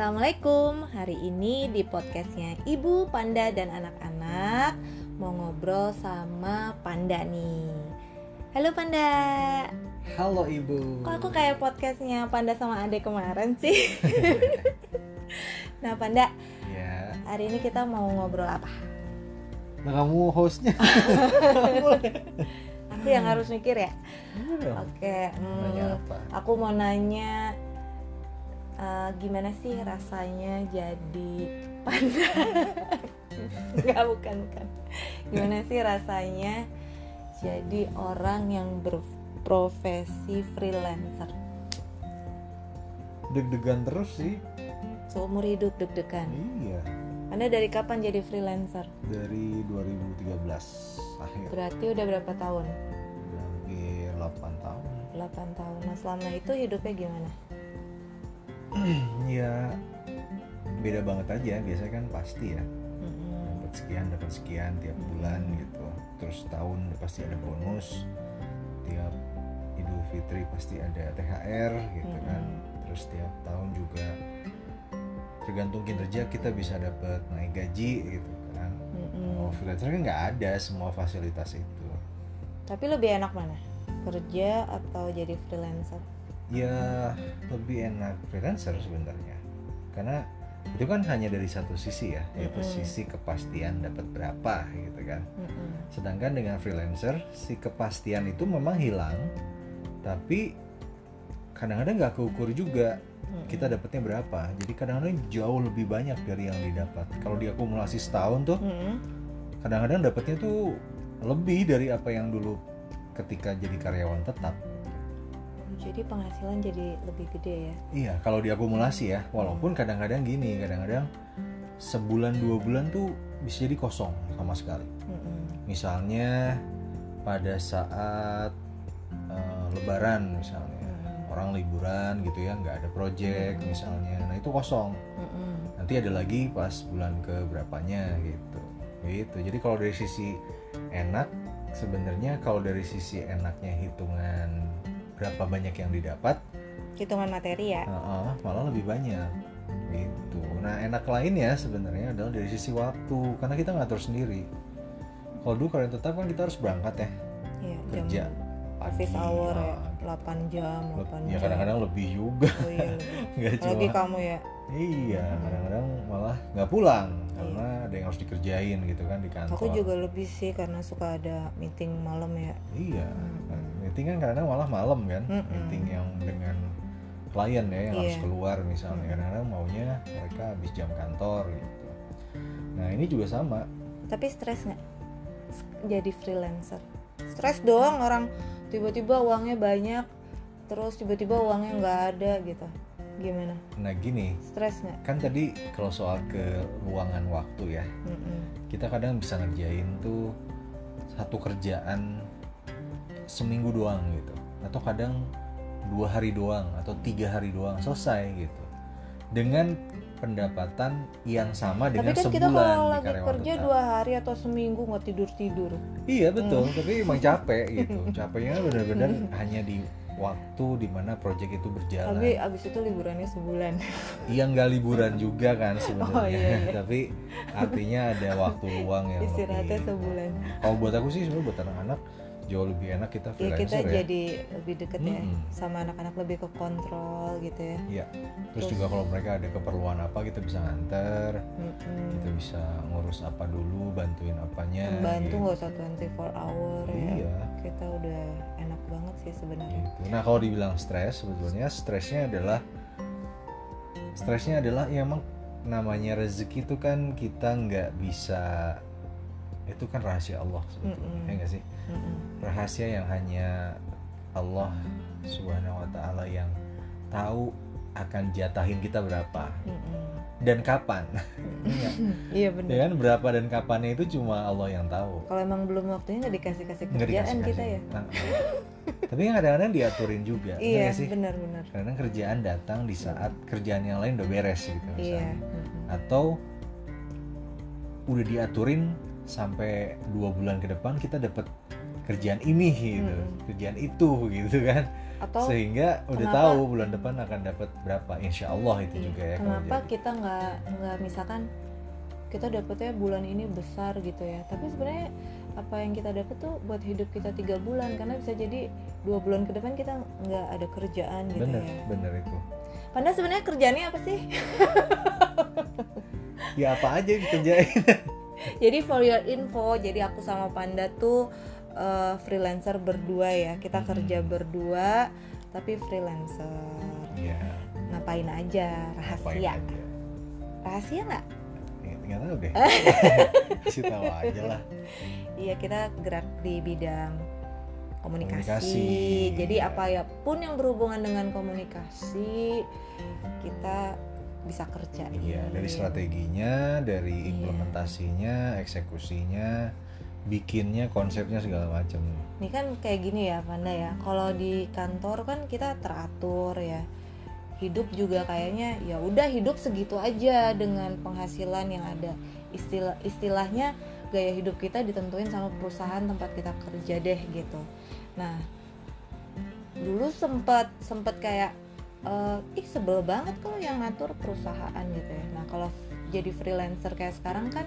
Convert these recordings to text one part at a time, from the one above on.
Assalamualaikum Hari ini di podcastnya Ibu, Panda, dan anak-anak Mau ngobrol sama Panda nih Halo Panda Halo Ibu. Kok aku kayak podcastnya Panda sama Ade kemarin sih? nah Panda, Ya. hari ini kita mau ngobrol apa? Nah kamu hostnya. Aku yang harus mikir ya? Iya. Oke, hmm, Nanya apa? aku mau nanya eh, Gimana sih rasanya jadi panda? Enggak, bukan, bukan Gimana sih rasanya jadi orang yang berprofesi freelancer? Deg-degan terus sih. Seumur hidup deg-degan Iya. Anda dari kapan jadi freelancer? Dari 2013 akhir. Berarti udah berapa tahun? Udah hampir 8 tahun. 8 tahun. Nah selama itu hidupnya gimana? ya beda banget aja. Biasanya kan pasti ya. Dapat sekian, dapat sekian tiap bulan gitu. Terus tahun pasti ada bonus. Tiap Idul Fitri pasti ada THR gitu kan. Terus tiap tahun juga tergantung kinerja kita bisa dapat naik gaji gitu kan. Oh, freelancer kan nggak ada semua fasilitas itu. Tapi lebih enak mana? Kerja atau jadi freelancer? Ya lebih enak freelancer sebenarnya, karena itu kan hanya dari satu sisi ya, yaitu Mm-mm. sisi kepastian dapat berapa gitu kan. Mm-mm. Sedangkan dengan freelancer si kepastian itu memang hilang, tapi kadang-kadang nggak keukur juga kita dapatnya berapa. Jadi kadang-kadang jauh lebih banyak dari yang didapat. Kalau diakumulasi setahun tuh kadang-kadang dapatnya tuh lebih dari apa yang dulu ketika jadi karyawan tetap. Jadi penghasilan jadi lebih gede ya? Iya, kalau diakumulasi ya, walaupun kadang-kadang gini, kadang-kadang sebulan dua bulan tuh bisa jadi kosong sama sekali. Misalnya pada saat eh, Lebaran misalnya, orang liburan gitu ya, nggak ada project misalnya, nah itu kosong. Nanti ada lagi pas bulan ke berapanya gitu, gitu. Jadi kalau dari sisi enak, sebenarnya kalau dari sisi enaknya hitungan berapa banyak yang didapat, Hitungan materi ya? Heeh, malah lebih banyak gitu. Nah enak lainnya sebenarnya adalah dari sisi waktu karena kita ngatur sendiri. Kalau dulu karyawan tetap kan kita harus berangkat ya Iya, jam kerja office pagi, hour ya, ah, 8 jam, 8 ya jam. kadang-kadang lebih juga Oh iya, nggak cuma kamu ya. iya kadang-kadang malah nggak pulang karena ada yang harus dikerjain gitu kan di kantor Aku juga lebih sih karena suka ada meeting malam ya. iya kan. Meeting kan kadang-kadang malah malam kan Mm-mm. meeting yang dengan klien ya yang harus Iya. keluar misalnya Mm. kadang-kadang maunya mereka habis jam kantor gitu nah ini juga sama Tapi stres nggak? Jadi freelancer. Stres dong orang tiba-tiba uangnya banyak, terus tiba-tiba uangnya nggak ada gitu. Gimana? nah gini Stres nggak? kan tadi kalau soal keluangan waktu ya Mm-mm. kita kadang bisa ngerjain tuh satu kerjaan seminggu doang gitu atau kadang dua hari doang atau tiga hari doang selesai gitu dengan pendapatan yang sama Tapi dengan kan kita sebulan kalau di lagi kerja tetap. dua hari atau seminggu nggak tidur tidur. iya betul tapi emang capek gitu capeknya benar-benar hanya di waktu di mana proyek itu berjalan Tapi abis itu liburannya sebulan. iya nggak liburan juga kan sebenarnya Oh, iya, iya. tapi artinya ada waktu luang yang Istirahatnya lebih sebulan. kalau buat aku sih sebenarnya buat anak-anak jauh lebih enak kita Ya freelancer kita ya, jadi lebih deket ya Mm-mm. sama anak-anak lebih ke kontrol gitu ya. Iya. terus Terus- juga kalau mereka ada keperluan apa kita bisa nganter Mm-mm. kita bisa ngurus apa dulu bantuin apanya Membantu gitu. nggak usah 24 hour ya. iya Kita udah enak banget sih sebenarnya. gitu. nah kalau dibilang stres sebetulnya stresnya adalah stresnya adalah ya emang namanya rezeki itu kan kita nggak bisa itu kan rahasia Allah sebetulnya Mm-mm. ya nggak sih Mm-mm. rahasia yang hanya Allah Subhanahu wa taala yang tahu akan jatahin kita berapa Mm-mm. dan kapan. Iya. Iya Ya benar. kan berapa dan kapannya itu cuma Allah yang tahu. Kalau emang belum waktunya nggak dikasih kasih kerjaan kita ya. Nah, Tapi kan kadang-kadang diaturin juga. bener Iya nggak sih? benar-benar. Kadang kerjaan datang di saat kerjaan yang lain udah beres gitu Iya. misalnya. Mm-mm. Atau udah diaturin sampai dua bulan ke depan kita dapat kerjaan ini gitu Mm-mm. kerjaan itu gitu kan. Atau sehingga udah kenapa- tahu bulan depan akan dapat berapa insya Allah itu Iya, juga ya kenapa kita nggak nggak misalkan kita dapetnya bulan ini besar gitu ya. Tapi sebenarnya apa yang kita dapat tuh buat hidup kita tiga bulan karena bisa jadi dua bulan ke depan kita nggak ada kerjaan gitu bener ya. bener itu. Panda sebenarnya kerjaannya apa sih? Ya apa aja dikerjain jadi for your info jadi aku sama Panda tuh eh, freelancer berdua ya. Kita Hmm. kerja berdua tapi freelancer. Ya ngapain aja? Ngapain rahasia. aja? Rahasia nggak? Ya, nggak tahu deh kasih tahu aja lah. Iya kita gerak di bidang komunikasi. Komunikasi, Jadi iya. apa ya pun yang berhubungan dengan komunikasi kita bisa kerja. iya dari strateginya dari Iya. implementasinya eksekusinya bikinnya konsepnya segala macam Ini kan kayak gini ya Panda ya. Kalau di kantor kan kita teratur ya. Hidup juga kayaknya ya udah hidup segitu aja dengan penghasilan yang ada. Istilah istilahnya gaya hidup kita ditentuin sama perusahaan tempat kita kerja deh gitu. Nah, dulu sempet sempet kayak eh, ih sebel banget kalau yang ngatur perusahaan gitu ya. Nah, kalau jadi freelancer kayak sekarang kan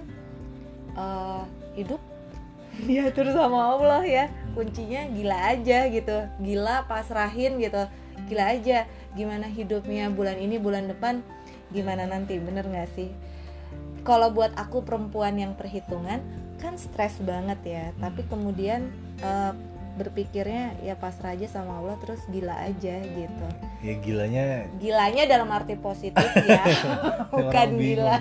eh, hidup diatur sama Allah ya. Kuncinya gila aja gitu. Gila pasrahin gitu. Gila aja. Gimana hidupnya bulan ini bulan depan gimana nanti? Bener nggak sih? Kalau buat aku perempuan yang perhitungan kan stres banget ya. Tapi kemudian eh, berpikirnya ya pasrah aja sama Allah terus gila aja gitu. Ya gilanya gilanya dalam arti positif ya. Bukan orang gila.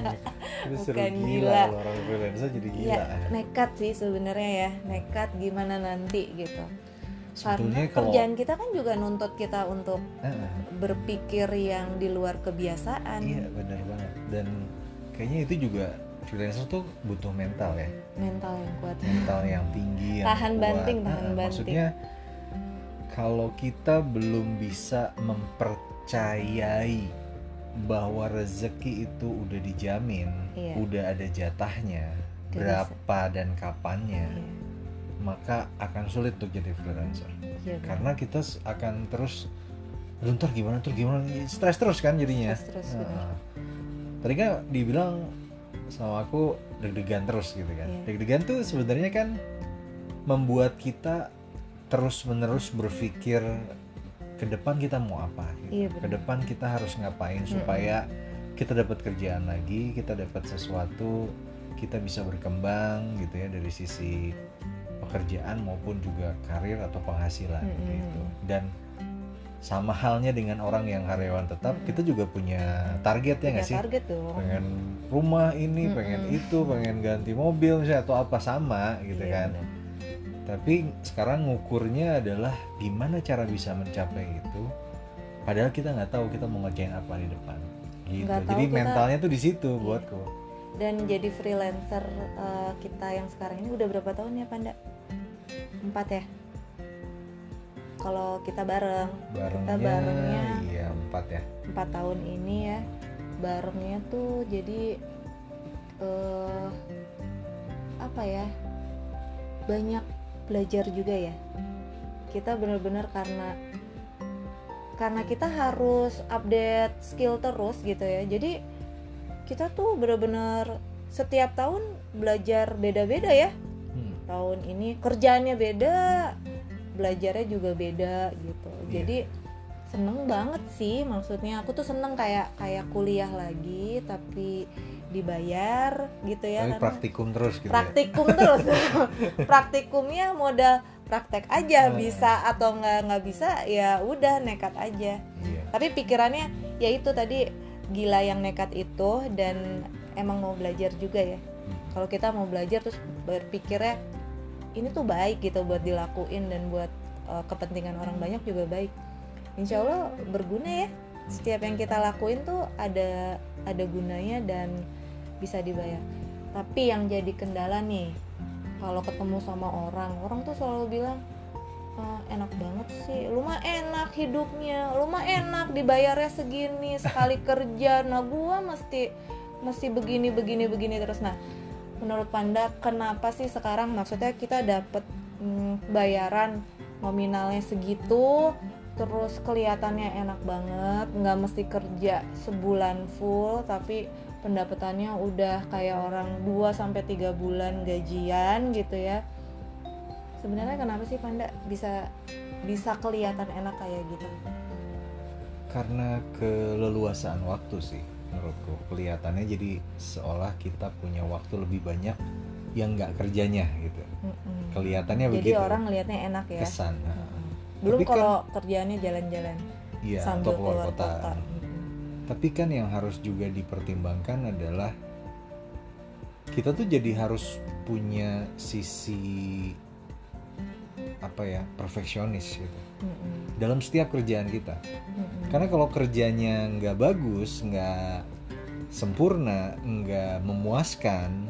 Bukan gila, gila. orang freelancer jadi gila. Ya nekat sih sebenarnya ya. Nekat gimana nanti gitu. Sebetulnya karena kalau kerjaan kita kan juga nuntut kita untuk Heeh. berpikir yang di luar kebiasaan. Iya benar banget. Dan kayaknya itu juga freelancer tuh butuh mental ya. Mental yang kuat. Mental yang tinggi yang Tahan kuat. banting, tahan Nah, banting. maksudnya kalau kita belum bisa mempercayai bahwa rezeki itu udah dijamin Iya. udah ada jatahnya Gak berapa dan kapannya Iya, maka akan sulit untuk jadi freelancer. Iya, karena kita akan terus "Aduh, ntar gimana tuh gimana? Stres terus kan jadinya. Stres terus, benar. tadi kan dibilang sama aku deg-degan terus gitu kan Iya. deg-degan tuh sebenarnya kan membuat kita terus menerus berpikir ke depan kita mau apa gitu. Iya, benar. ke depan kita harus ngapain supaya kita dapat kerjaan lagi kita dapat sesuatu kita bisa berkembang gitu ya dari sisi pekerjaan maupun juga karir atau penghasilan Mm-mm. gitu dan sama halnya dengan orang yang karyawan tetap Mm-mm. kita juga punya target ya nggak sih target dong pengen rumah ini Mm-mm. pengen itu pengen ganti mobil misalnya atau apa sama gitu Iya, kan tapi sekarang ngukurnya adalah gimana cara bisa mencapai itu padahal kita nggak tahu kita mau ngerjain apa di depan gitu tahu jadi kita- mentalnya tuh di situ Iya. buatku dan jadi freelancer eh, kita yang sekarang ini udah berapa tahun ya Panda? Empat ya? Kalau kita bareng. Barengnya, barengnya. iya empat ya. Empat tahun ini ya barengnya tuh jadi eh apa ya banyak belajar juga ya. Kita benar-benar karena karena kita harus update skill terus gitu ya. Jadi kita tuh benar-benar setiap tahun belajar beda-beda ya. Hmm, tahun ini kerjaannya beda belajarnya juga beda gitu. Iya. jadi seneng banget sih maksudnya. Aku tuh seneng kayak kayak kuliah lagi tapi dibayar gitu ya tapi karena praktikum terus gitu ya? praktikum terus. Praktikumnya modal praktek aja Hmm. bisa atau nggak nggak bisa ya udah nekat aja. Iya. Tapi pikirannya ya itu tadi gila yang nekat itu dan emang mau belajar juga ya. Hmm. kalau kita mau belajar terus berpikirnya ini tuh baik gitu buat dilakuin dan buat uh, kepentingan orang banyak juga baik. Insya Allah berguna ya. Setiap yang kita lakuin tuh ada ada gunanya dan bisa dibayar. Tapi yang jadi kendala nih kalau ketemu sama orang orang tuh selalu bilang "Ah, enak banget sih. Lu mah enak hidupnya lu mah enak dibayarnya segini sekali kerja. Nah gua mesti mesti begini begini begini terus. Nah menurut panda kenapa sih sekarang? Maksudnya kita dapet mm, bayaran nominalnya segitu terus kelihatannya enak banget nggak mesti kerja sebulan full tapi pendapatannya udah kayak orang 2 sampai tiga bulan gajian gitu ya. Sebenarnya kenapa sih Panda bisa bisa kelihatan enak kayak gitu? Karena keleluasaan waktu sih menurutku kelihatannya jadi seolah kita punya waktu lebih banyak yang nggak kerjanya gitu Mm-mm. kelihatannya jadi begitu orang ngelihatnya enak ya kesan nah. Mm-mm. belum Tapi kan- kalau kerjaannya jalan-jalan iya sambil atau keluar keluar kota, kota, Mm-mm. tapi kan yang harus juga dipertimbangkan adalah kita tuh jadi harus punya sisi apa ya perfeksionis gitu Mm-mm. dalam setiap kerjaan kita Mm-mm. karena kalau kerjanya nggak bagus nggak sempurna nggak memuaskan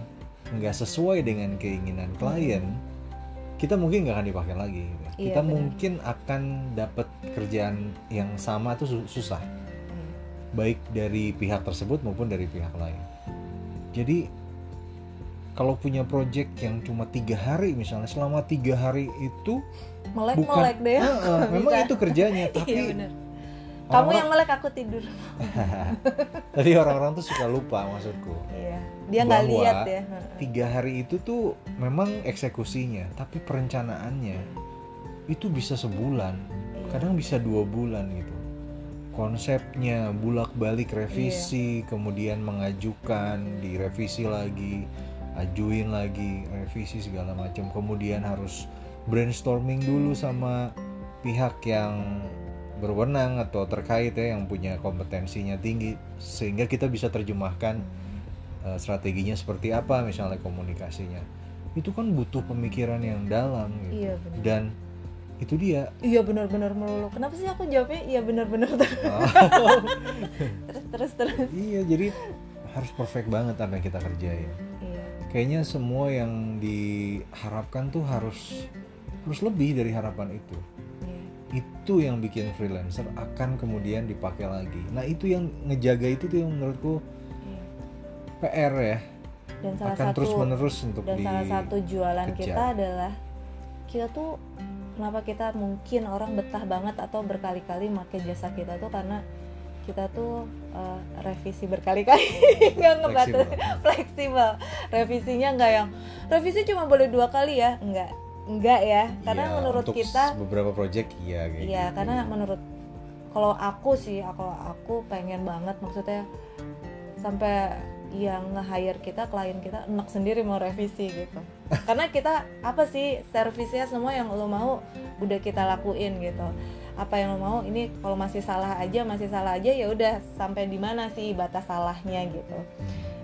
nggak sesuai dengan keinginan klien kita mungkin nggak akan dipakai lagi gitu. Iya, kita benar. mungkin akan dapat kerjaan yang sama tuh su- susah Mm. baik dari pihak tersebut maupun dari pihak lain jadi kalau punya project yang cuma tiga hari misalnya selama tiga hari itu melek bukan melek deh. Heeh, memang Bisa. itu kerjanya tapi iya bener kamu yang melek aku tidur. Tapi orang-orang tuh suka lupa maksudku. Iya. Dia nggak lihat ya. Tiga hari itu tuh memang eksekusinya tapi perencanaannya itu bisa sebulan. Iya. kadang bisa dua bulan gitu. Konsepnya bulak balik revisi kemudian mengajukan direvisi lagi ajuin lagi revisi segala macam. Kemudian harus brainstorming dulu sama pihak yang berwenang atau terkait ya yang punya kompetensinya tinggi sehingga kita bisa terjemahkan eh, strateginya seperti apa misalnya komunikasinya. Itu kan butuh pemikiran yang dalam gitu. Iya dan itu dia. Iya benar-benar melulu. Kenapa sih aku jawabnya iya benar-benar. Terus terus terus. Iya jadi harus perfect banget apa yang kita kerjain kayaknya semua yang diharapkan tuh harus harus lebih dari harapan itu iya itu yang bikin freelancer akan kemudian dipakai lagi nah itu yang ngejaga itu tuh yang menurutku iya. PR ya dan salah akan satu terus menerus untuk dan di salah satu jualan kejar. kita adalah kita tuh kenapa kita mungkin orang betah banget atau berkali-kali pakai jasa kita tuh karena kita tuh eh, revisi berkali-kali nggak ngebatas fleksibel. revisinya nggak yang revisi cuma boleh dua kali ya nggak nggak ya karena Iya, menurut untuk kita beberapa project iya kayak Iya, gitu. karena menurut kalau aku sih, kalau aku pengen banget maksudnya sampai yang nge-hire kita, klien kita enak sendiri mau revisi gitu. karena kita apa sih servisnya semua yang lo mau udah kita lakuin gitu. Apa yang lo mau ini kalau masih salah aja, masih salah aja ya udah sampai di mana sih batas salahnya gitu.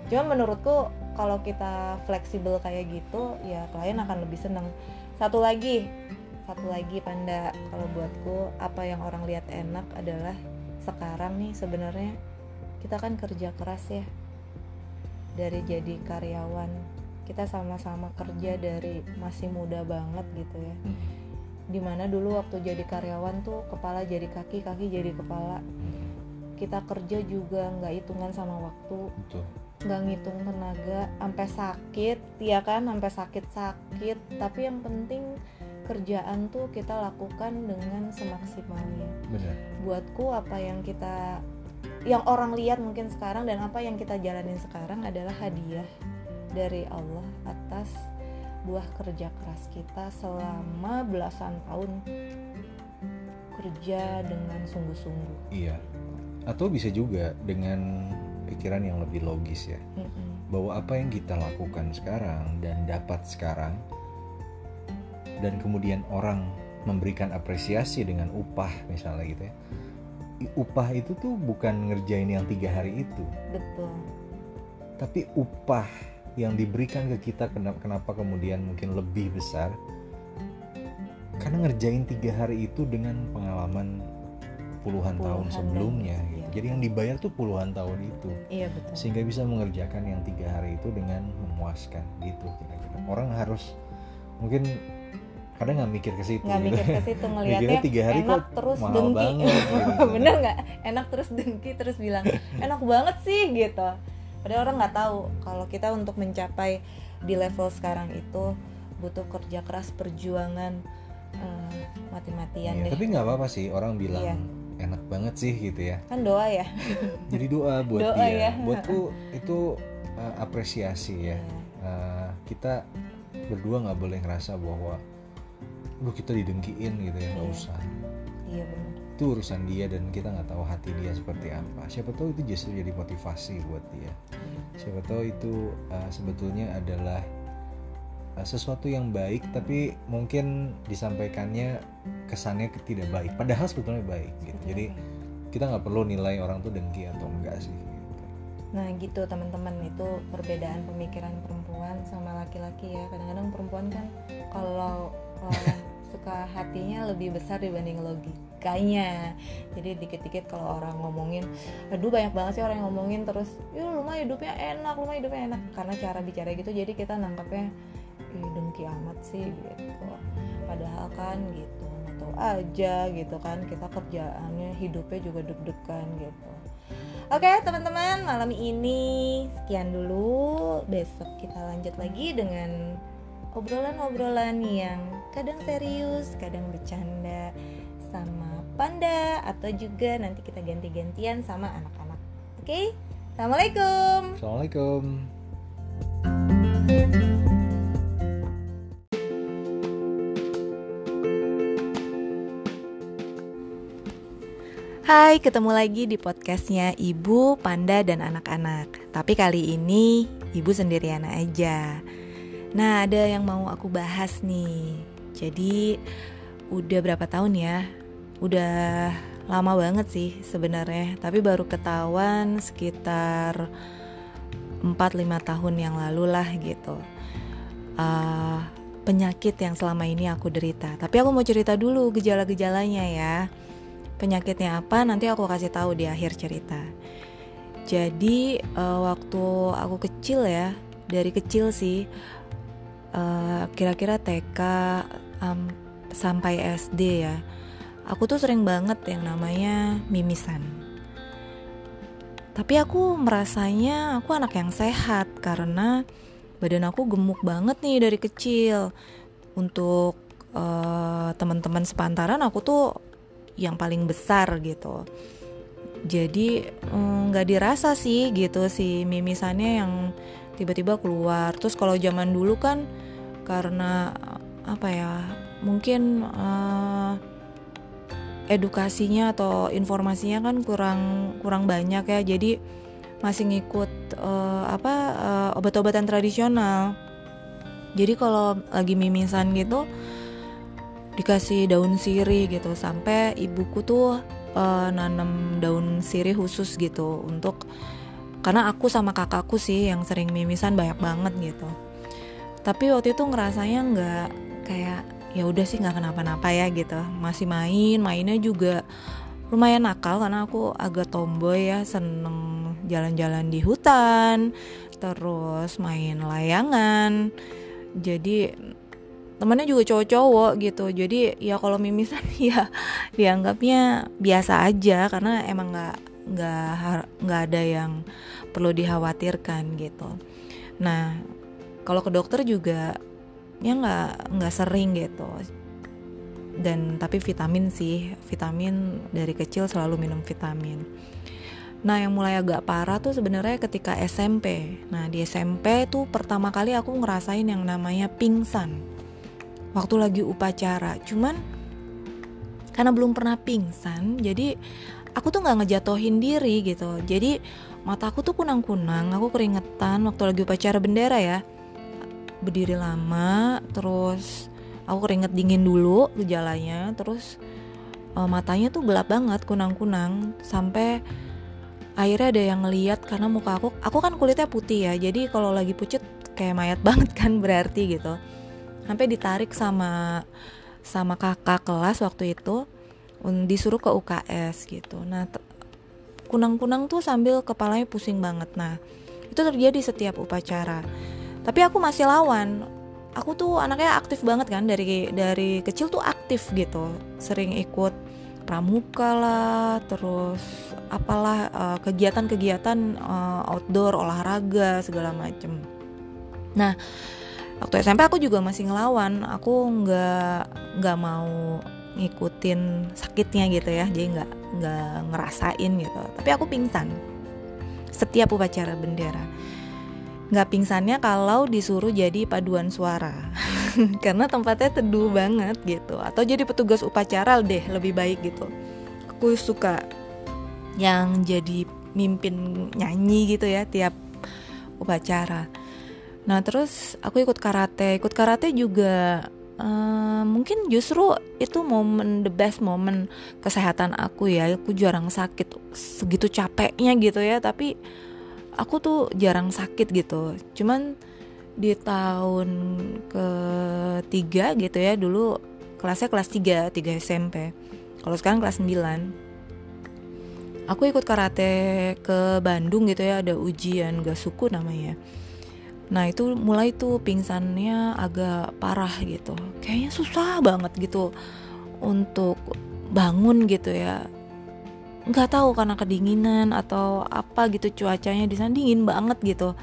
Cuma menurutku kalau kita fleksibel kayak gitu, ya klien akan lebih seneng. Satu lagi, satu lagi Panda, kalau buatku apa yang orang lihat enak adalah sekarang nih sebenarnya kita kan kerja keras ya dari jadi karyawan kita sama-sama kerja dari masih muda banget gitu ya Hmm. Di mana dulu waktu jadi karyawan tuh kepala jadi kaki kaki jadi kepala. Kita kerja juga nggak hitungan sama waktu. Nggak ngitung tenaga sampai sakit ya kan sampai sakit sakit tapi yang penting kerjaan tuh kita lakukan dengan semaksimalnya. Benar. Buatku apa yang kita yang orang lihat mungkin sekarang dan apa yang kita jalanin sekarang adalah hadiah dari Allah atas buah kerja keras kita selama belasan tahun kerja dengan sungguh-sungguh. Iya. Atau bisa juga dengan pikiran yang lebih logis ya. Mm-mm. bahwa apa yang kita lakukan sekarang dan dapat sekarang dan kemudian orang memberikan apresiasi dengan upah misalnya gitu ya. Upah itu tuh bukan ngerjain yang tiga hari itu. Betul. Tapi upah yang diberikan ke kita kenapa, kenapa kemudian mungkin lebih besar karena ngerjain tiga hari itu dengan pengalaman puluhan, tahun Puluhan sebelumnya tahun, gitu. iya. jadi yang dibayar tuh puluhan tahun itu iya betul sehingga bisa mengerjakan yang tiga hari itu dengan memuaskan gitu kira-kira orang harus mungkin kadang nggak mikir ke situ nggak gitu. mikir ke situ ngelihatnya tiga hari enak kok terus mahal dengki banget gitu. bener nggak enak terus dengki terus bilang enak banget sih gitu padahal orang nggak tahu kalau kita untuk mencapai di level sekarang itu butuh kerja keras perjuangan uh, mati-matian deh tapi nggak apa-apa sih orang bilang Iya. enak banget sih gitu ya kan doa ya jadi doa buat Doa dia ya. buatku itu uh, apresiasi ya. Uh, kita berdua nggak boleh ngerasa bahwa lu kita didengkiin gitu ya nggak Iya. usah iya benar itu urusan dia dan kita nggak tahu hati dia seperti apa. Siapa tahu itu justru jadi motivasi buat dia. Siapa tahu itu uh, sebetulnya adalah uh, sesuatu yang baik tapi mungkin disampaikannya kesannya ke- tidak baik. Padahal sebetulnya baik gitu. Jadi kita nggak perlu nilai orang tuh dengki atau enggak sih gitu. Nah gitu teman-teman. Itu perbedaan pemikiran perempuan sama laki-laki ya. Kadang-kadang perempuan kan kalau suka hatinya lebih besar dibanding logikanya. Jadi dikit-dikit kalau orang ngomongin aduh banyak banget sih orang yang ngomongin. Terus yuk lu mah hidupnya enak lu mah hidupnya enak. Karena cara bicara gitu jadi kita nangkapnya Ih, dengki amat sih gitu. Padahal kan gitu tahu aja gitu kan kita kerjaannya hidupnya juga deg-degan gitu. Oke teman-teman malam ini sekian dulu. Besok kita lanjut lagi dengan obrolan-obrolan yang kadang serius, kadang bercanda sama Panda Atau juga nanti kita ganti-gantian sama anak-anak Oke Assalamualaikum Assalamualaikum Hai, ketemu lagi di podcastnya Ibu, Panda, dan anak-anak. Tapi kali ini Ibu sendirian aja. Nah, ada yang mau aku bahas nih. Jadi, udah berapa tahun ya? Udah lama banget sih sebenarnya. Tapi baru ketahuan sekitar 4-5 tahun yang lalu lah gitu. Eh, penyakit yang selama ini aku derita. Tapi aku mau cerita dulu gejala-gejalanya ya penyakitnya apa nanti aku kasih tahu di akhir cerita. Jadi eh, waktu aku kecil ya, dari kecil sih, eh, kira-kira TK am- sampai SD ya, aku tuh sering banget yang namanya mimisan. Tapi aku merasanya aku anak yang sehat karena badan aku gemuk banget nih dari kecil. Untuk eh, teman-teman sepantaran aku tuh yang paling besar gitu jadi mm, nggak dirasa sih gitu si mimisannya yang tiba-tiba keluar terus kalau zaman dulu kan karena apa ya mungkin eh, edukasinya atau informasinya kan kurang kurang banyak ya. Jadi masih ngikut eh, apa eh, obat-obatan tradisional. Jadi kalau lagi mimisan gitu dikasih daun sirih gitu. Sampai ibuku tuh eh, nanam daun sirih khusus gitu untuk karena aku sama kakakku sih yang sering mimisan banyak banget gitu. Tapi waktu itu ngerasanya nggak kayak ya udah sih nggak kenapa-napa ya gitu. Masih main mainnya juga lumayan nakal karena aku agak tomboy ya seneng jalan-jalan di hutan terus main layangan. Jadi temennya juga cowok-cowok gitu. Jadi ya kalau mimisan ya dianggapnya biasa aja karena emang nggak nggak nggak ada yang perlu dikhawatirkan gitu. Nah kalau ke dokter juga ya nggak nggak sering gitu. Dan tapi vitamin sih vitamin dari kecil selalu minum vitamin. Nah yang mulai agak parah tuh sebenarnya ketika SMP Nah di SMP tuh pertama kali aku ngerasain yang namanya pingsan. Waktu lagi upacara. Cuman karena belum pernah pingsan Jadi aku tuh nggak ngejatohin diri gitu. Jadi mataku tuh kunang-kunang. Aku keringetan waktu lagi upacara bendera ya Berdiri lama Terus aku keringet dingin dulu gejalanya Terus eh, matanya tuh gelap banget kunang-kunang Sampai akhirnya ada yang ngeliat karena muka aku aku kan kulitnya putih ya jadi kalau lagi pucet kayak mayat banget kan berarti gitu. Sampai ditarik sama sama kakak kelas waktu itu disuruh ke UKS gitu. Nah kunang-kunang tuh sambil kepalanya pusing banget. Nah itu terjadi setiap upacara tapi aku masih lawan. Aku tuh anaknya aktif banget kan dari dari kecil tuh aktif gitu. Sering ikut pramuka lah terus apalah eh, kegiatan-kegiatan eh, outdoor olahraga segala macem. Nah waktu SMP aku juga masih ngelawan. Aku nggak nggak mau ngikutin sakitnya gitu ya. Jadi nggak nggak ngerasain gitu. Tapi aku pingsan setiap upacara bendera nggak pingsannya kalau disuruh jadi paduan suara. Karena tempatnya teduh banget gitu. Atau jadi petugas upacara deh lebih baik gitu. Aku suka yang jadi mimpin nyanyi gitu ya tiap upacara. Nah terus aku ikut karate. Ikut karate juga uh, mungkin justru itu momen the best momen kesehatan aku ya. Aku jarang sakit segitu capeknya gitu ya. Tapi aku tuh jarang sakit gitu. Cuman di tahun ketiga gitu ya dulu kelasnya kelas 3 3 SMP kalau sekarang kelas 9 aku ikut karate ke Bandung gitu ya ada ujian gak suku namanya. Nah itu mulai tuh pingsannya agak parah gitu. Kayaknya susah banget gitu untuk bangun gitu ya nggak tahu karena kedinginan atau apa gitu cuacanya di sana dingin banget gitu.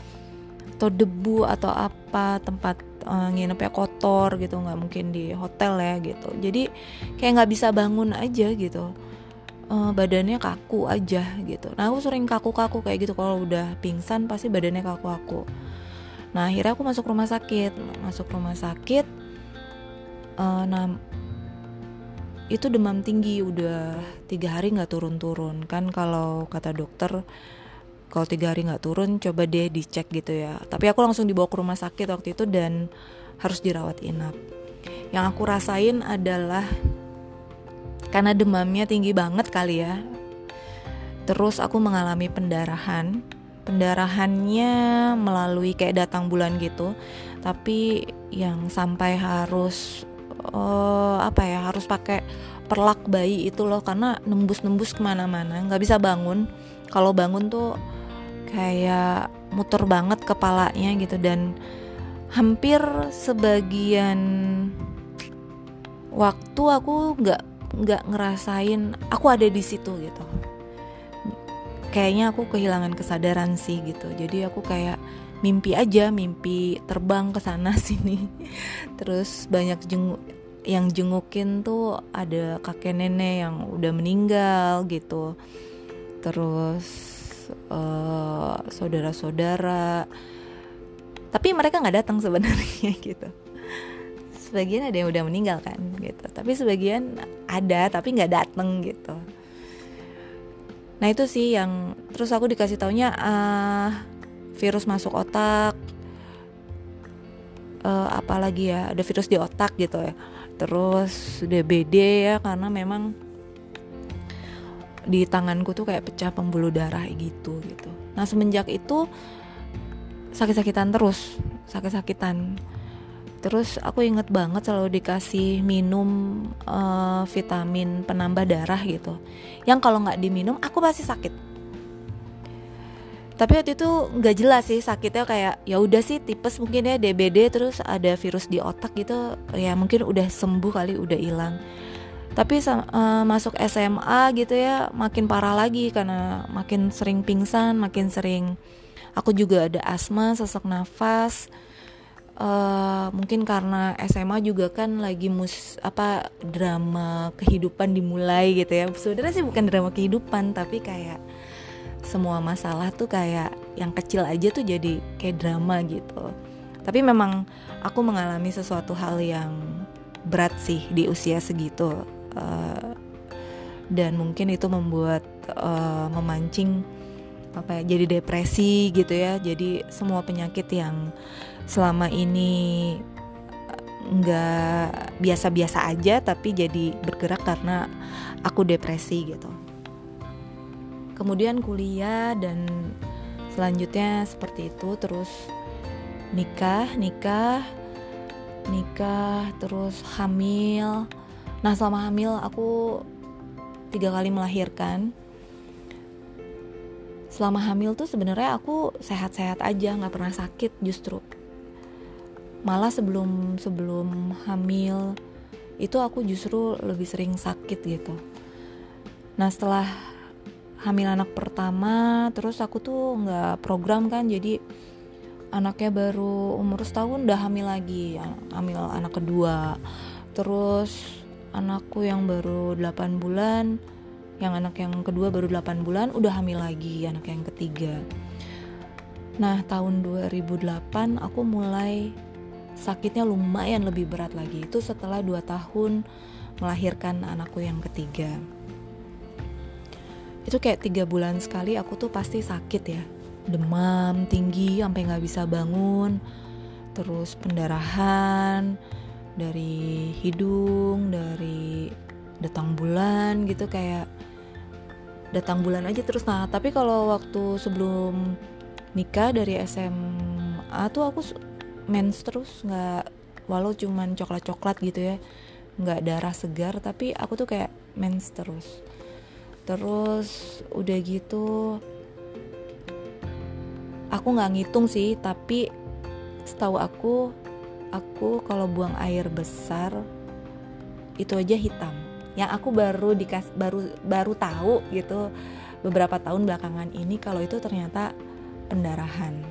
Atau debu atau apa tempat uh, nginepnya kotor gitu nggak mungkin di hotel ya gitu. Jadi kayak nggak bisa bangun aja gitu. Uh, badannya kaku aja gitu. Nah aku sering kaku-kaku kayak gitu. Kalau udah pingsan pasti badannya kaku-kaku. Nah akhirnya aku masuk rumah sakit. Masuk rumah sakit uh, nah itu demam tinggi udah tiga hari nggak turun-turun. Kan kalau kata dokter kalau tiga hari nggak turun coba deh dicek gitu ya. Tapi aku langsung dibawa ke rumah sakit waktu itu dan harus dirawat inap. Yang aku rasain adalah karena demamnya tinggi banget kali ya. Terus aku mengalami pendarahan. Pendarahannya melalui kayak datang bulan gitu. Tapi yang sampai harus uh, apa ya harus pakai perlak bayi itu loh karena nembus-nembus ke mana-mana nggak bisa bangun. Kalau bangun tuh kayak muter banget kepalanya gitu dan hampir sebagian waktu aku nggak nggak ngerasain aku ada di situ gitu. Kayaknya aku kehilangan kesadaran sih gitu. Jadi aku kayak mimpi aja mimpi terbang ke sana sini. Terus banyak jenguk yang jengukin tuh ada kakek nenek yang udah meninggal gitu. Terus uh, saudara-saudara. Tapi mereka nggak datang sebenarnya gitu. Sebagian ada yang udah meninggal kan gitu. Tapi sebagian ada tapi nggak datang gitu. Nah itu sih yang terus aku dikasih taunya uh, virus masuk otak uh, apalagi ya ada virus di otak gitu ya. Terus DBD ya karena memang di tanganku tuh kayak pecah pembuluh darah gitu gitu. Nah semenjak itu sakit-sakitan terus sakit-sakitan. Terus aku inget banget selalu dikasih minum uh, vitamin penambah darah gitu. Yang kalau nggak diminum aku pasti sakit tapi waktu itu nggak jelas sih sakitnya kayak ya udah sih tipes mungkin ya DBD terus ada virus di otak gitu ya mungkin udah sembuh kali udah hilang. Tapi uh, masuk SMA gitu ya makin parah lagi karena makin sering pingsan makin sering aku juga ada asma sesak nafas uh, mungkin karena SMA juga kan lagi mus apa drama kehidupan dimulai gitu ya. Sebenarnya sih bukan drama kehidupan tapi kayak semua masalah tuh kayak yang kecil aja tuh jadi kayak drama gitu. Tapi memang aku mengalami sesuatu hal yang berat sih di usia segitu uh, dan mungkin itu membuat uh, memancing apa ya jadi depresi gitu ya. Jadi semua penyakit yang selama ini nggak biasa-biasa aja tapi jadi bergerak karena aku depresi gitu kemudian kuliah dan selanjutnya seperti itu terus nikah nikah nikah terus hamil. Nah selama hamil aku tiga kali melahirkan. Selama hamil tuh sebenarnya aku sehat-sehat aja nggak pernah sakit justru. Malah sebelum sebelum hamil itu aku justru lebih sering sakit gitu. Nah setelah hamil anak pertama terus aku tuh nggak program kan jadi anaknya baru umur setahun udah hamil lagi hamil anak kedua. Terus anakku yang baru 8 bulan yang anak yang kedua baru 8 bulan udah hamil lagi anak yang ketiga. Nah tahun 2008 aku mulai sakitnya lumayan lebih berat lagi itu setelah 2 tahun melahirkan anakku yang ketiga itu kayak tiga bulan sekali aku tuh pasti sakit ya. Demam tinggi sampai nggak bisa bangun. Terus pendarahan dari hidung dari datang bulan gitu kayak datang bulan aja terus. Nah tapi kalau waktu sebelum nikah dari SMA tuh aku mens terus nggak walau cuman coklat coklat gitu ya nggak darah segar tapi aku tuh kayak mens terus terus udah gitu aku nggak ngitung sih tapi setahu aku aku kalau buang air besar itu aja hitam yang aku baru dikas baru baru tahu gitu beberapa tahun belakangan ini kalau itu ternyata pendarahan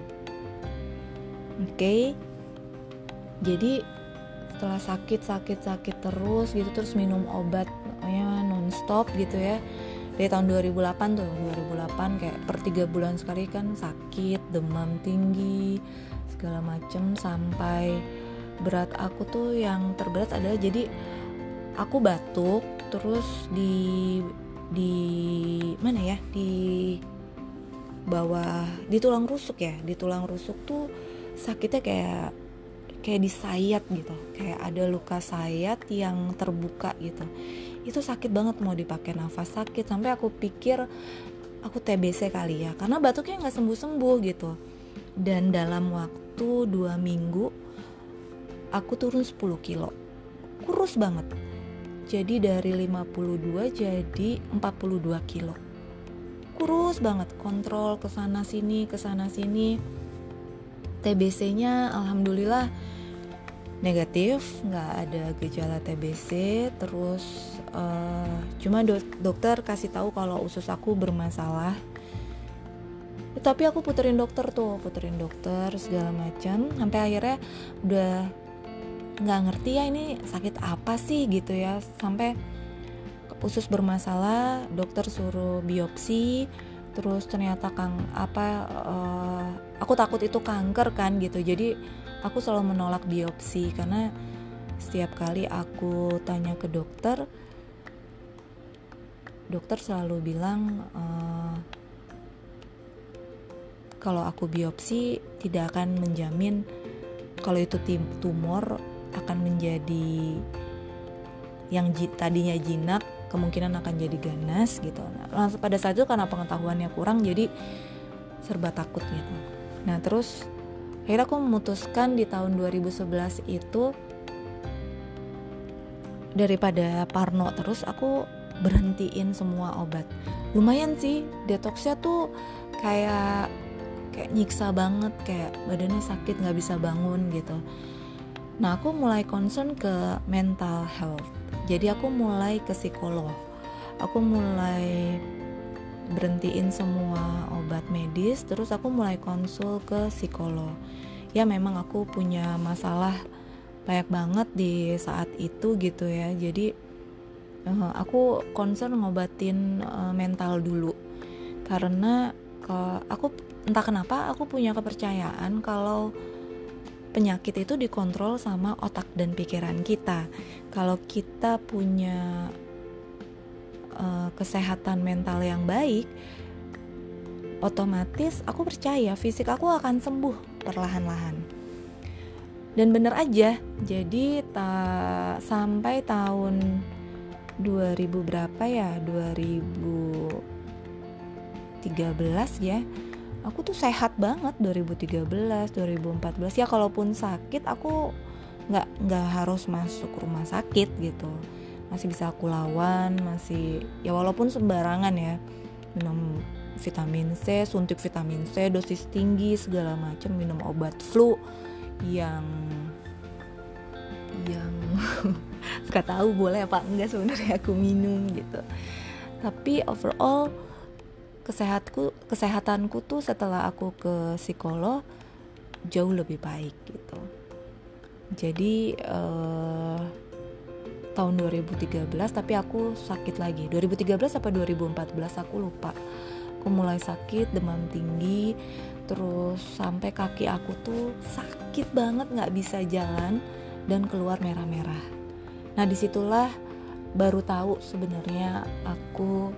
oke okay? jadi setelah sakit sakit sakit terus gitu terus minum obat ya nonstop gitu ya dari tahun 2008 tuh 2008 kayak per tiga bulan sekali kan sakit demam tinggi segala macem sampai berat aku tuh yang terberat adalah jadi aku batuk terus di di mana ya di bawah di tulang rusuk ya di tulang rusuk tuh sakitnya kayak kayak disayat gitu. Kayak ada luka sayat yang terbuka gitu itu sakit banget mau dipakai nafas sakit sampai aku pikir aku TBC kali ya karena batuknya nggak sembuh sembuh gitu. Dan dalam waktu dua minggu aku turun 10 kilo. Kurus banget. Jadi dari 52 jadi 42 kilo. Kurus banget kontrol ke sana sini ke sana sini. TBC nya alhamdulillah negatif nggak ada gejala TBC terus uh, cuma do dokter kasih tahu kalau usus aku bermasalah. Tapi aku puterin dokter tuh puterin dokter segala macam. Sampai akhirnya udah nggak ngerti ya ini sakit apa sih gitu ya. Sampai usus bermasalah dokter suruh biopsi. Terus ternyata kang apa uh, aku takut itu kanker kan gitu. Jadi aku selalu menolak biopsi karena setiap kali aku tanya ke dokter dokter selalu bilang uh, kalau aku biopsi tidak akan menjamin kalau itu tumor akan menjadi yang tadinya jinak kemungkinan akan jadi ganas gitu. Nah, pada saat itu karena pengetahuannya kurang jadi serba takut gitu. Nah terus akhirnya aku memutuskan di tahun 2011 itu daripada parno terus aku berhentiin semua obat. Lumayan sih detoxnya tuh kayak kayak nyiksa banget kayak badannya sakit nggak bisa bangun gitu. Nah aku mulai concern ke mental health. Jadi aku mulai ke psikolog. Aku mulai berhentiin semua obat medis terus aku mulai konsul ke psikolog. Ya memang aku punya masalah banyak banget di saat itu gitu ya. Jadi uh, aku concern ngobatin uh, mental dulu. Karena aku entah kenapa aku punya kepercayaan kalau penyakit itu dikontrol sama otak dan pikiran kita. Kalau kita punya uh, kesehatan mental yang baik otomatis aku percaya fisik aku akan sembuh perlahan-lahan. Dan bener aja jadi ta sampai tahun 2000 berapa ya 2013 ya aku tuh sehat banget 2013 2014 ya kalaupun sakit aku nggak nggak harus masuk rumah sakit gitu masih bisa aku lawan masih ya walaupun sembarangan ya minum vitamin C suntik vitamin C dosis tinggi segala macam minum obat flu yang yang nggak tahu boleh apa enggak sebenarnya aku minum gitu. Tapi overall kesehatku kesehatanku tuh setelah aku ke psikolog jauh lebih baik gitu. Jadi uh, tahun 2013 tapi aku sakit lagi. 2013 apa 2014 aku lupa. Aku mulai sakit demam tinggi terus sampai kaki aku tuh sakit banget nggak bisa jalan dan keluar merah-merah. Nah di situlah baru tahu sebenarnya aku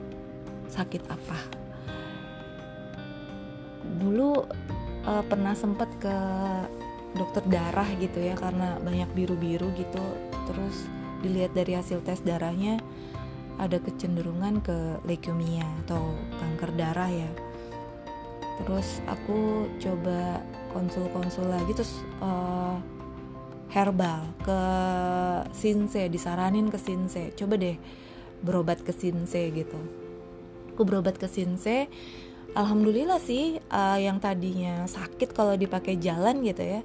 sakit apa. Dulu uh, pernah sempet ke dokter darah gitu ya karena banyak biru-biru gitu. Terus dilihat dari hasil tes darahnya ada kecenderungan ke leukemia atau kanker darah ya. Terus aku coba konsul-konsul lagi terus uh, herbal ke Sinse disaranin ke Sinse coba deh berobat ke Sinse gitu. Aku berobat ke Sinse alhamdulillah sih uh, yang tadinya sakit kalau dipakai jalan gitu ya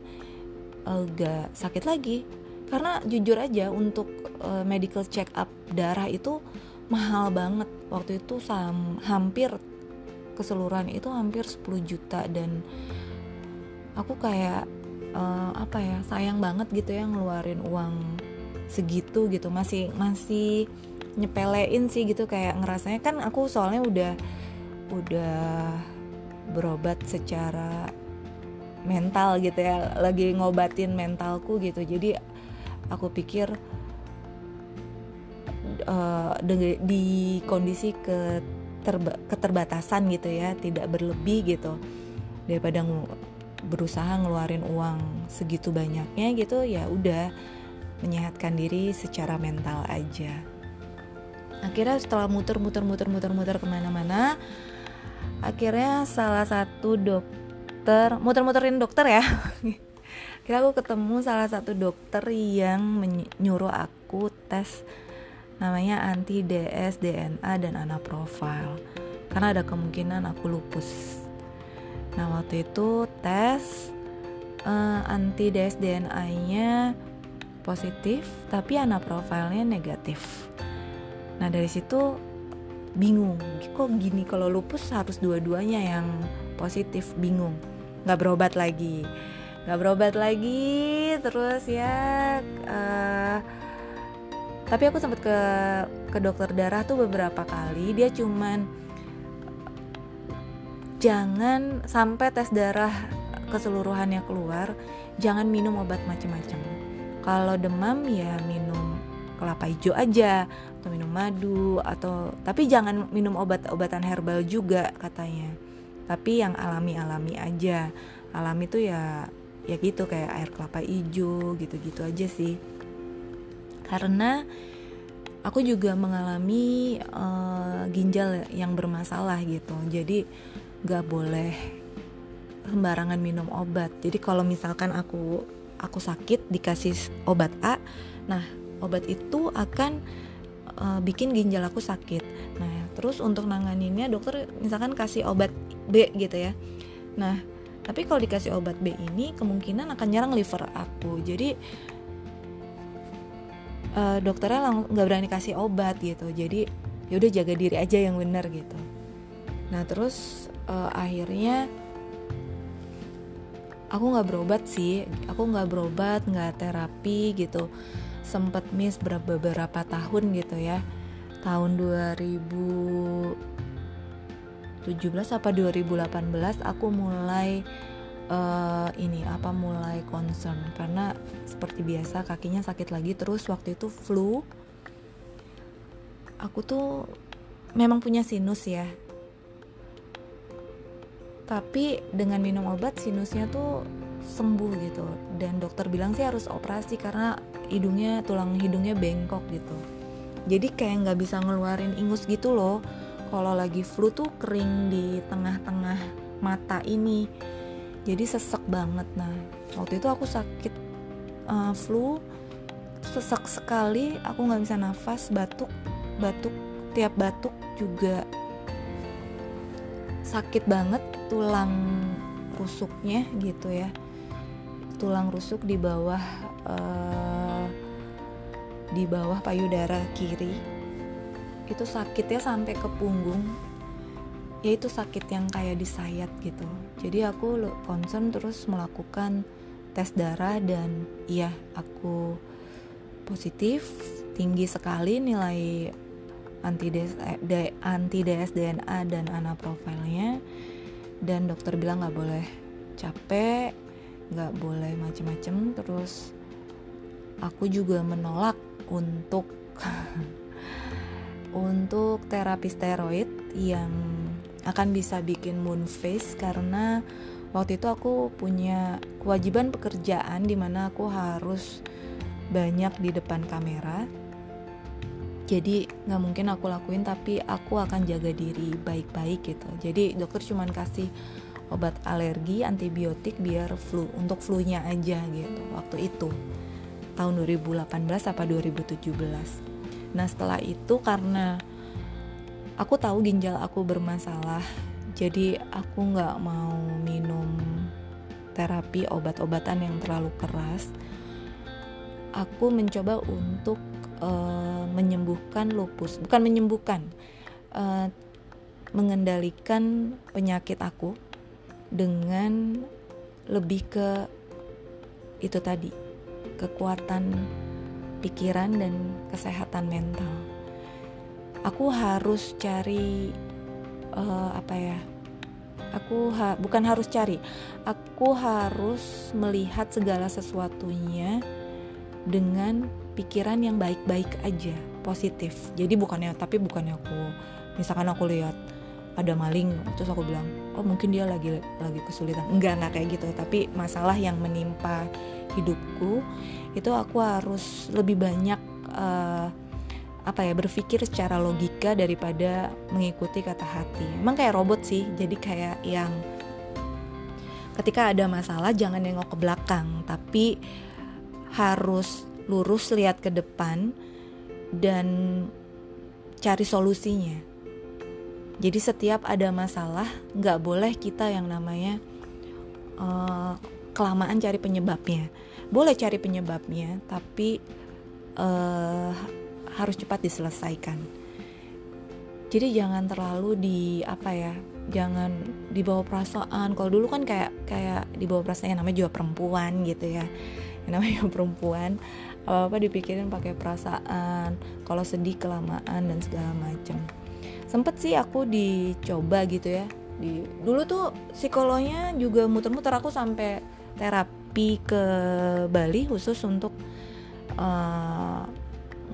agak sakit lagi karena jujur aja untuk uh, medical check up darah itu mahal banget. Waktu itu sam hampir keseluruhan itu hampir 10 juta dan aku kayak uh, apa ya sayang banget gitu ya ngeluarin uang segitu gitu. Masih masih nyepelein sih gitu kayak ngerasanya kan aku soalnya udah udah berobat secara mental gitu ya lagi ngobatin mentalku gitu. Jadi aku pikir uh, di kondisi keterba keterbatasan gitu ya tidak berlebih gitu. Daripada berusaha ngeluarin uang segitu banyaknya gitu ya udah menyehatkan diri secara mental aja. Akhirnya setelah muter muter muter muter muter ke mana-mana akhirnya salah satu dokter muter-muterin dokter ya Kira aku ketemu salah satu dokter yang menyuruh aku tes namanya anti DS, DNA dan anaprofil karena ada kemungkinan aku lupus. Nah waktu itu tes uh, anti DS DNA-nya positif tapi anaprofilnya negatif. Nah dari situ bingung kok gini kalau lupus harus dua-duanya yang positif bingung nggak berobat lagi nggak berobat lagi terus ya uh, tapi aku sempat ke ke dokter darah tuh beberapa kali. Dia cuman jangan sampai tes darah keseluruhannya keluar jangan minum obat macam-macam kalau demam ya minum kelapa hijau aja atau minum madu atau tapi jangan minum obat-obatan herbal juga katanya. Tapi yang alami-alami aja. Alami tuh ya ya gitu kayak air kelapa hijau gitu-gitu aja sih. Karena aku juga mengalami uh, ginjal yang bermasalah gitu. Jadi gak boleh sembarangan minum obat. Jadi kalau misalkan aku aku sakit dikasih obat A nah obat itu akan uh, bikin ginjal aku sakit. Nah terus untuk nanganinnya dokter misalkan kasih obat B gitu ya. Nah tapi kalau dikasih obat B ini kemungkinan akan nyerang liver aku. Jadi uh, dokternya nggak berani kasih obat gitu. Jadi yaudah jaga diri aja yang benar gitu. Nah terus uh, akhirnya aku nggak berobat sih. Aku nggak berobat nggak terapi gitu. Sempet miss beberapa tahun gitu ya. Tahun 2000 2017 apa 2018 aku mulai uh, ini apa mulai concern. Karena seperti biasa kakinya sakit lagi terus waktu itu flu. Aku tuh memang punya sinus ya. Tapi dengan minum obat sinusnya tuh sembuh gitu. Dan dokter bilang sih harus operasi karena hidungnya tulang hidungnya bengkok gitu. Jadi kayak nggak bisa ngeluarin ingus gitu loh kalau lagi flu tuh kering di tengah-tengah mata ini. Jadi sesek banget. Nah waktu itu aku sakit uh, flu sesek sekali aku nggak bisa nafas batuk batuk tiap batuk juga sakit banget tulang rusuknya gitu ya. Tulang rusuk di bawah uh, di bawah payudara kiri itu sakitnya sampai ke punggung ya itu sakit yang kayak disayat gitu. Jadi aku concern terus melakukan tes darah dan iya aku positif tinggi sekali nilai anti DS, eh, anti dsDNA dan ana profilnya. Dan dokter bilang nggak boleh capek nggak boleh macem-macem. Terus aku juga menolak untuk untuk terapi steroid yang akan bisa bikin moon face karena waktu itu aku punya kewajiban pekerjaan di mana aku harus banyak di depan kamera. Jadi nggak mungkin aku lakuin tapi aku akan jaga diri baik-baik gitu. Jadi dokter cuman kasih obat alergi antibiotik biar flu untuk flu-nya aja gitu waktu itu. Tahun 2018 apa 2017 nah setelah itu karena aku tahu ginjal aku bermasalah jadi aku nggak mau minum terapi obat-obatan yang terlalu keras. Aku mencoba untuk uh, menyembuhkan lupus bukan menyembuhkan uh, mengendalikan penyakit aku dengan lebih ke itu tadi kekuatan pikiran dan kesehatan mental. Aku harus cari uh, apa ya aku ha bukan harus cari aku harus melihat segala sesuatunya dengan pikiran yang baik-baik aja positif. Jadi bukannya tapi bukannya aku misalkan aku lihat ada maling. Terus aku bilang oh mungkin dia lagi lagi kesulitan. Enggak enggak kayak gitu. Tapi masalah yang menimpa hidupku itu aku harus lebih banyak uh, apa ya berpikir secara logika daripada mengikuti kata hati. Emang kayak robot sih, jadi kayak yang ketika ada masalah jangan nengok ke belakang, tapi harus lurus lihat ke depan dan cari solusinya. Jadi setiap ada masalah nggak boleh kita yang namanya uh, kelamaan cari penyebabnya. Boleh cari penyebabnya, tapi uh, harus cepat diselesaikan. Jadi jangan terlalu di apa ya, jangan dibawa perasaan. Kalau dulu kan kayak kayak dibawa perasaan yang namanya juga perempuan gitu ya. Yang namanya perempuan apa-apa dipikirin pakai perasaan. Kalau sedih kelamaan dan segala macam. Sempet sih aku dicoba gitu ya. Di dulu tuh psikolognya juga muter-muter. Aku sampai terapi ke Bali khusus untuk uh,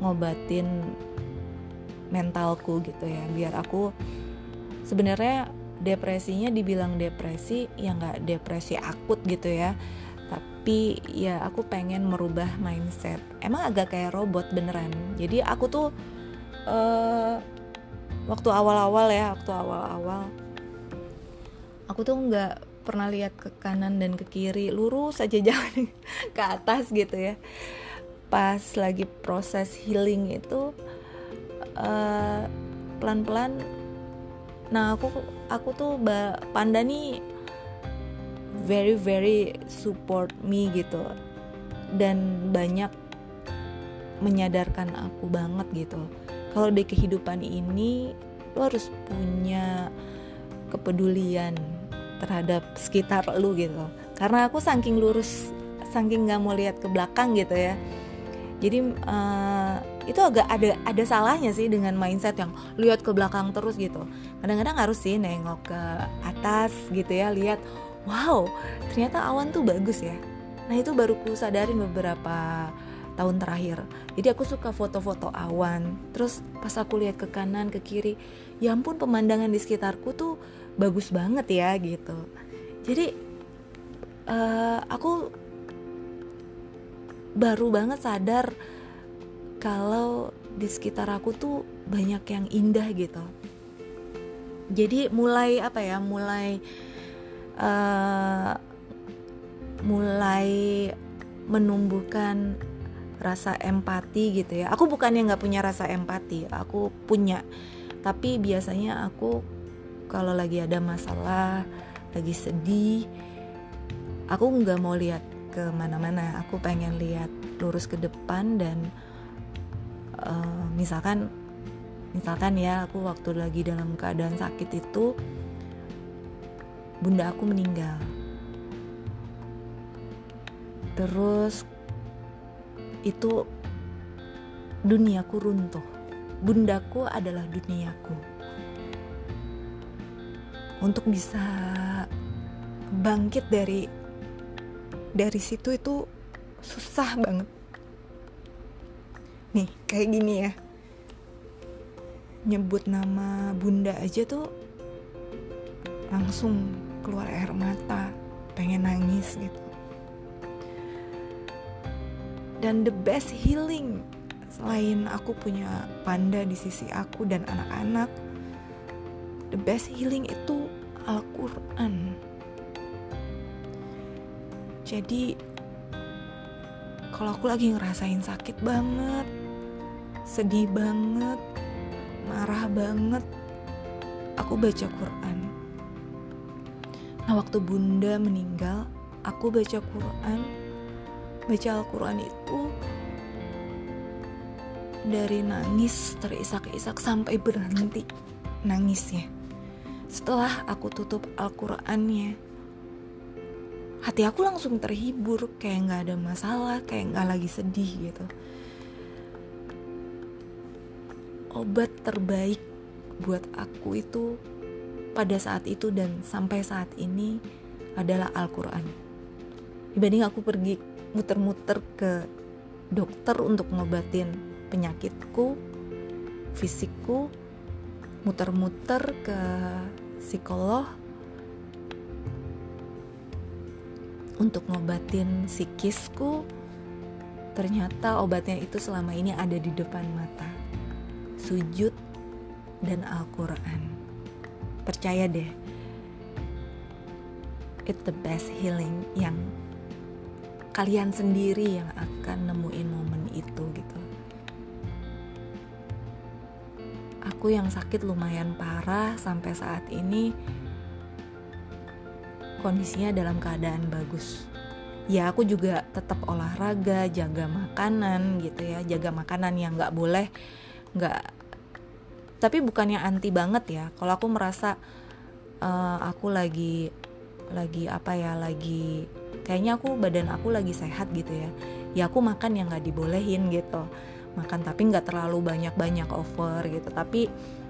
ngobatin mentalku gitu ya. Biar aku sebenarnya depresinya dibilang depresi ya nggak depresi akut gitu ya. Tapi ya aku pengen merubah mindset. Emang agak kayak robot beneran. Jadi aku tuh uh, waktu awal-awal ya waktu awal-awal. Aku tuh nggak pernah lihat ke kanan dan ke kiri lurus aja jalan ke atas gitu ya. Pas lagi proses healing itu eh, pelan-pelan nah aku aku tuh panda nih very very support me gitu. Dan banyak menyadarkan aku banget gitu kalau di kehidupan ini lo harus punya kepedulian terhadap sekitar lu gitu. Karena aku saking lurus saking nggak mau lihat ke belakang gitu ya. Jadi uh, itu agak ada ada salahnya sih dengan mindset yang lihat ke belakang terus gitu. Kadang-kadang harus sih nengok ke atas gitu ya lihat wow ternyata awan tuh bagus ya. Nah itu baru ku sadarin beberapa tahun terakhir. Jadi aku suka foto-foto awan. Terus pas aku lihat ke kanan ke kiri ya ampun pemandangan di sekitarku tuh bagus banget ya gitu. Jadi uh, aku baru banget sadar kalau di sekitar aku tuh banyak yang indah gitu. Jadi mulai apa ya mulai uh, mulai menumbuhkan rasa empati gitu ya. Aku bukannya nggak punya rasa empati aku punya. Tapi biasanya aku kalau lagi ada masalah lagi sedih aku nggak mau lihat ke mana-mana. Aku pengen lihat lurus ke depan dan uh, misalkan misalkan ya aku waktu lagi dalam keadaan sakit itu bunda aku meninggal. Terus itu duniaku runtuh. Bundaku adalah duniaku. Untuk bisa bangkit dari dari situ itu susah banget. Nih kayak gini ya. Nyebut nama bunda aja tuh langsung keluar air mata pengen nangis gitu dan the best healing. Selain aku punya panda di sisi aku dan anak-anak the best healing itu Al-Quran. Jadi kalau aku lagi ngerasain sakit banget sedih banget marah banget aku baca Quran. Nah waktu bunda meninggal aku baca Quran baca Al-Quran itu dari nangis terisak-isak sampai berhenti nangisnya. Setelah aku tutup Al-Qurannya, hati aku langsung terhibur, kayak nggak ada masalah, kayak nggak lagi sedih gitu. Obat terbaik buat aku itu pada saat itu dan sampai saat ini adalah Al-Quran. Dibanding aku pergi muter-muter ke dokter untuk ngobatin penyakitku, fisikku, muter-muter ke psikolog untuk ngobatin psikisku. Ternyata obatnya itu selama ini ada di depan mata. Sujud dan Al-Quran. Percaya deh, it's the best healing yang kalian sendiri yang akan nemuin momen itu gitu. aku yang sakit lumayan parah sampai saat ini. Kondisinya dalam keadaan bagus. Ya aku juga tetap olahraga jaga makanan gitu ya. Jaga makanan yang nggak boleh nggak tapi bukannya anti banget ya. Kalau aku merasa uh, aku lagi lagi apa ya lagi kayaknya aku badan aku lagi sehat gitu ya. Ya aku makan yang nggak dibolehin gitu. Makan tapi nggak terlalu banyak banyak over gitu. Tapi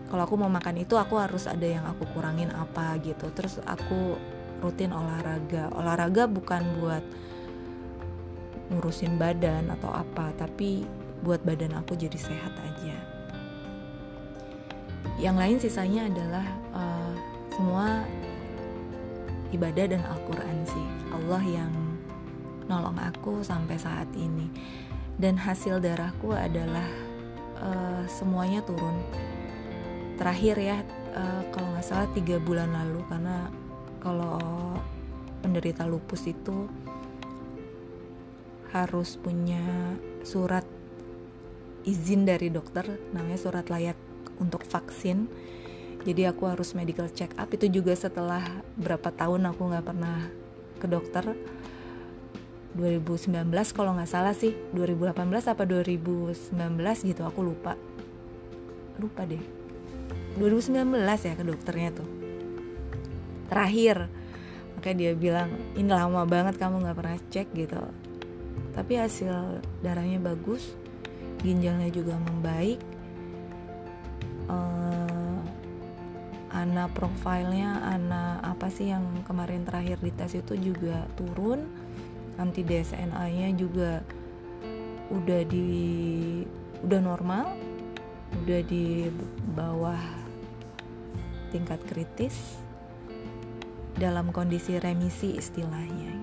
kalau aku mau makan itu aku harus ada yang aku kurangin apa gitu. Terus aku rutin olahraga. Olahraga bukan buat ngurusin badan atau apa tapi buat badan aku jadi sehat aja. Yang lain sisanya adalah uh, semua ibadah dan Al-Quran sih. Allah yang nolong aku sampai saat ini. Dan hasil darahku adalah uh, semuanya turun. Terakhir ya uh, kalau nggak salah tiga bulan lalu karena kalau penderita lupus itu harus punya surat izin dari dokter namanya surat layak untuk vaksin jadi aku harus medical check up. Itu juga setelah berapa tahun aku nggak pernah ke dokter. 2019 kalau nggak salah sih. 2018 apa 2019 gitu aku lupa. Lupa deh. 2019 ya ke dokternya tuh. Terakhir. Makanya dia bilang ini lama banget kamu nggak pernah cek gitu. Tapi hasil darahnya bagus ginjalnya juga membaik. Uh, ana profilnya ana apa sih yang kemarin terakhir di tes itu juga turun. Anti DSNA-nya juga udah di udah normal udah di bawah tingkat kritis dalam kondisi remisi istilahnya.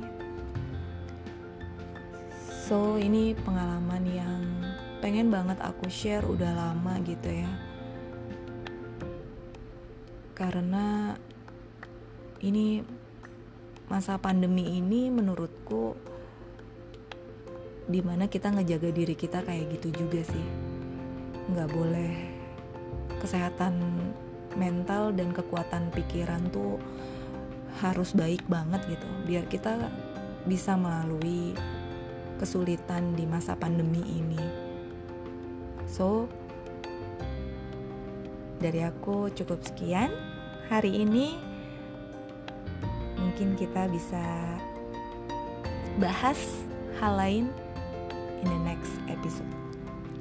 So ini pengalaman yang pengen banget aku share udah lama gitu ya karena ini masa pandemi ini menurutku di mana kita ngejaga diri kita kayak gitu juga sih. Nggak boleh kesehatan mental dan kekuatan pikiran tuh harus baik banget gitu. Biar kita bisa melalui kesulitan di masa pandemi ini. So dari aku cukup sekian. Hari ini mungkin kita bisa bahas hal lain in the next episode.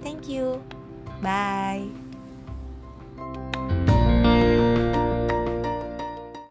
Thank you. Bye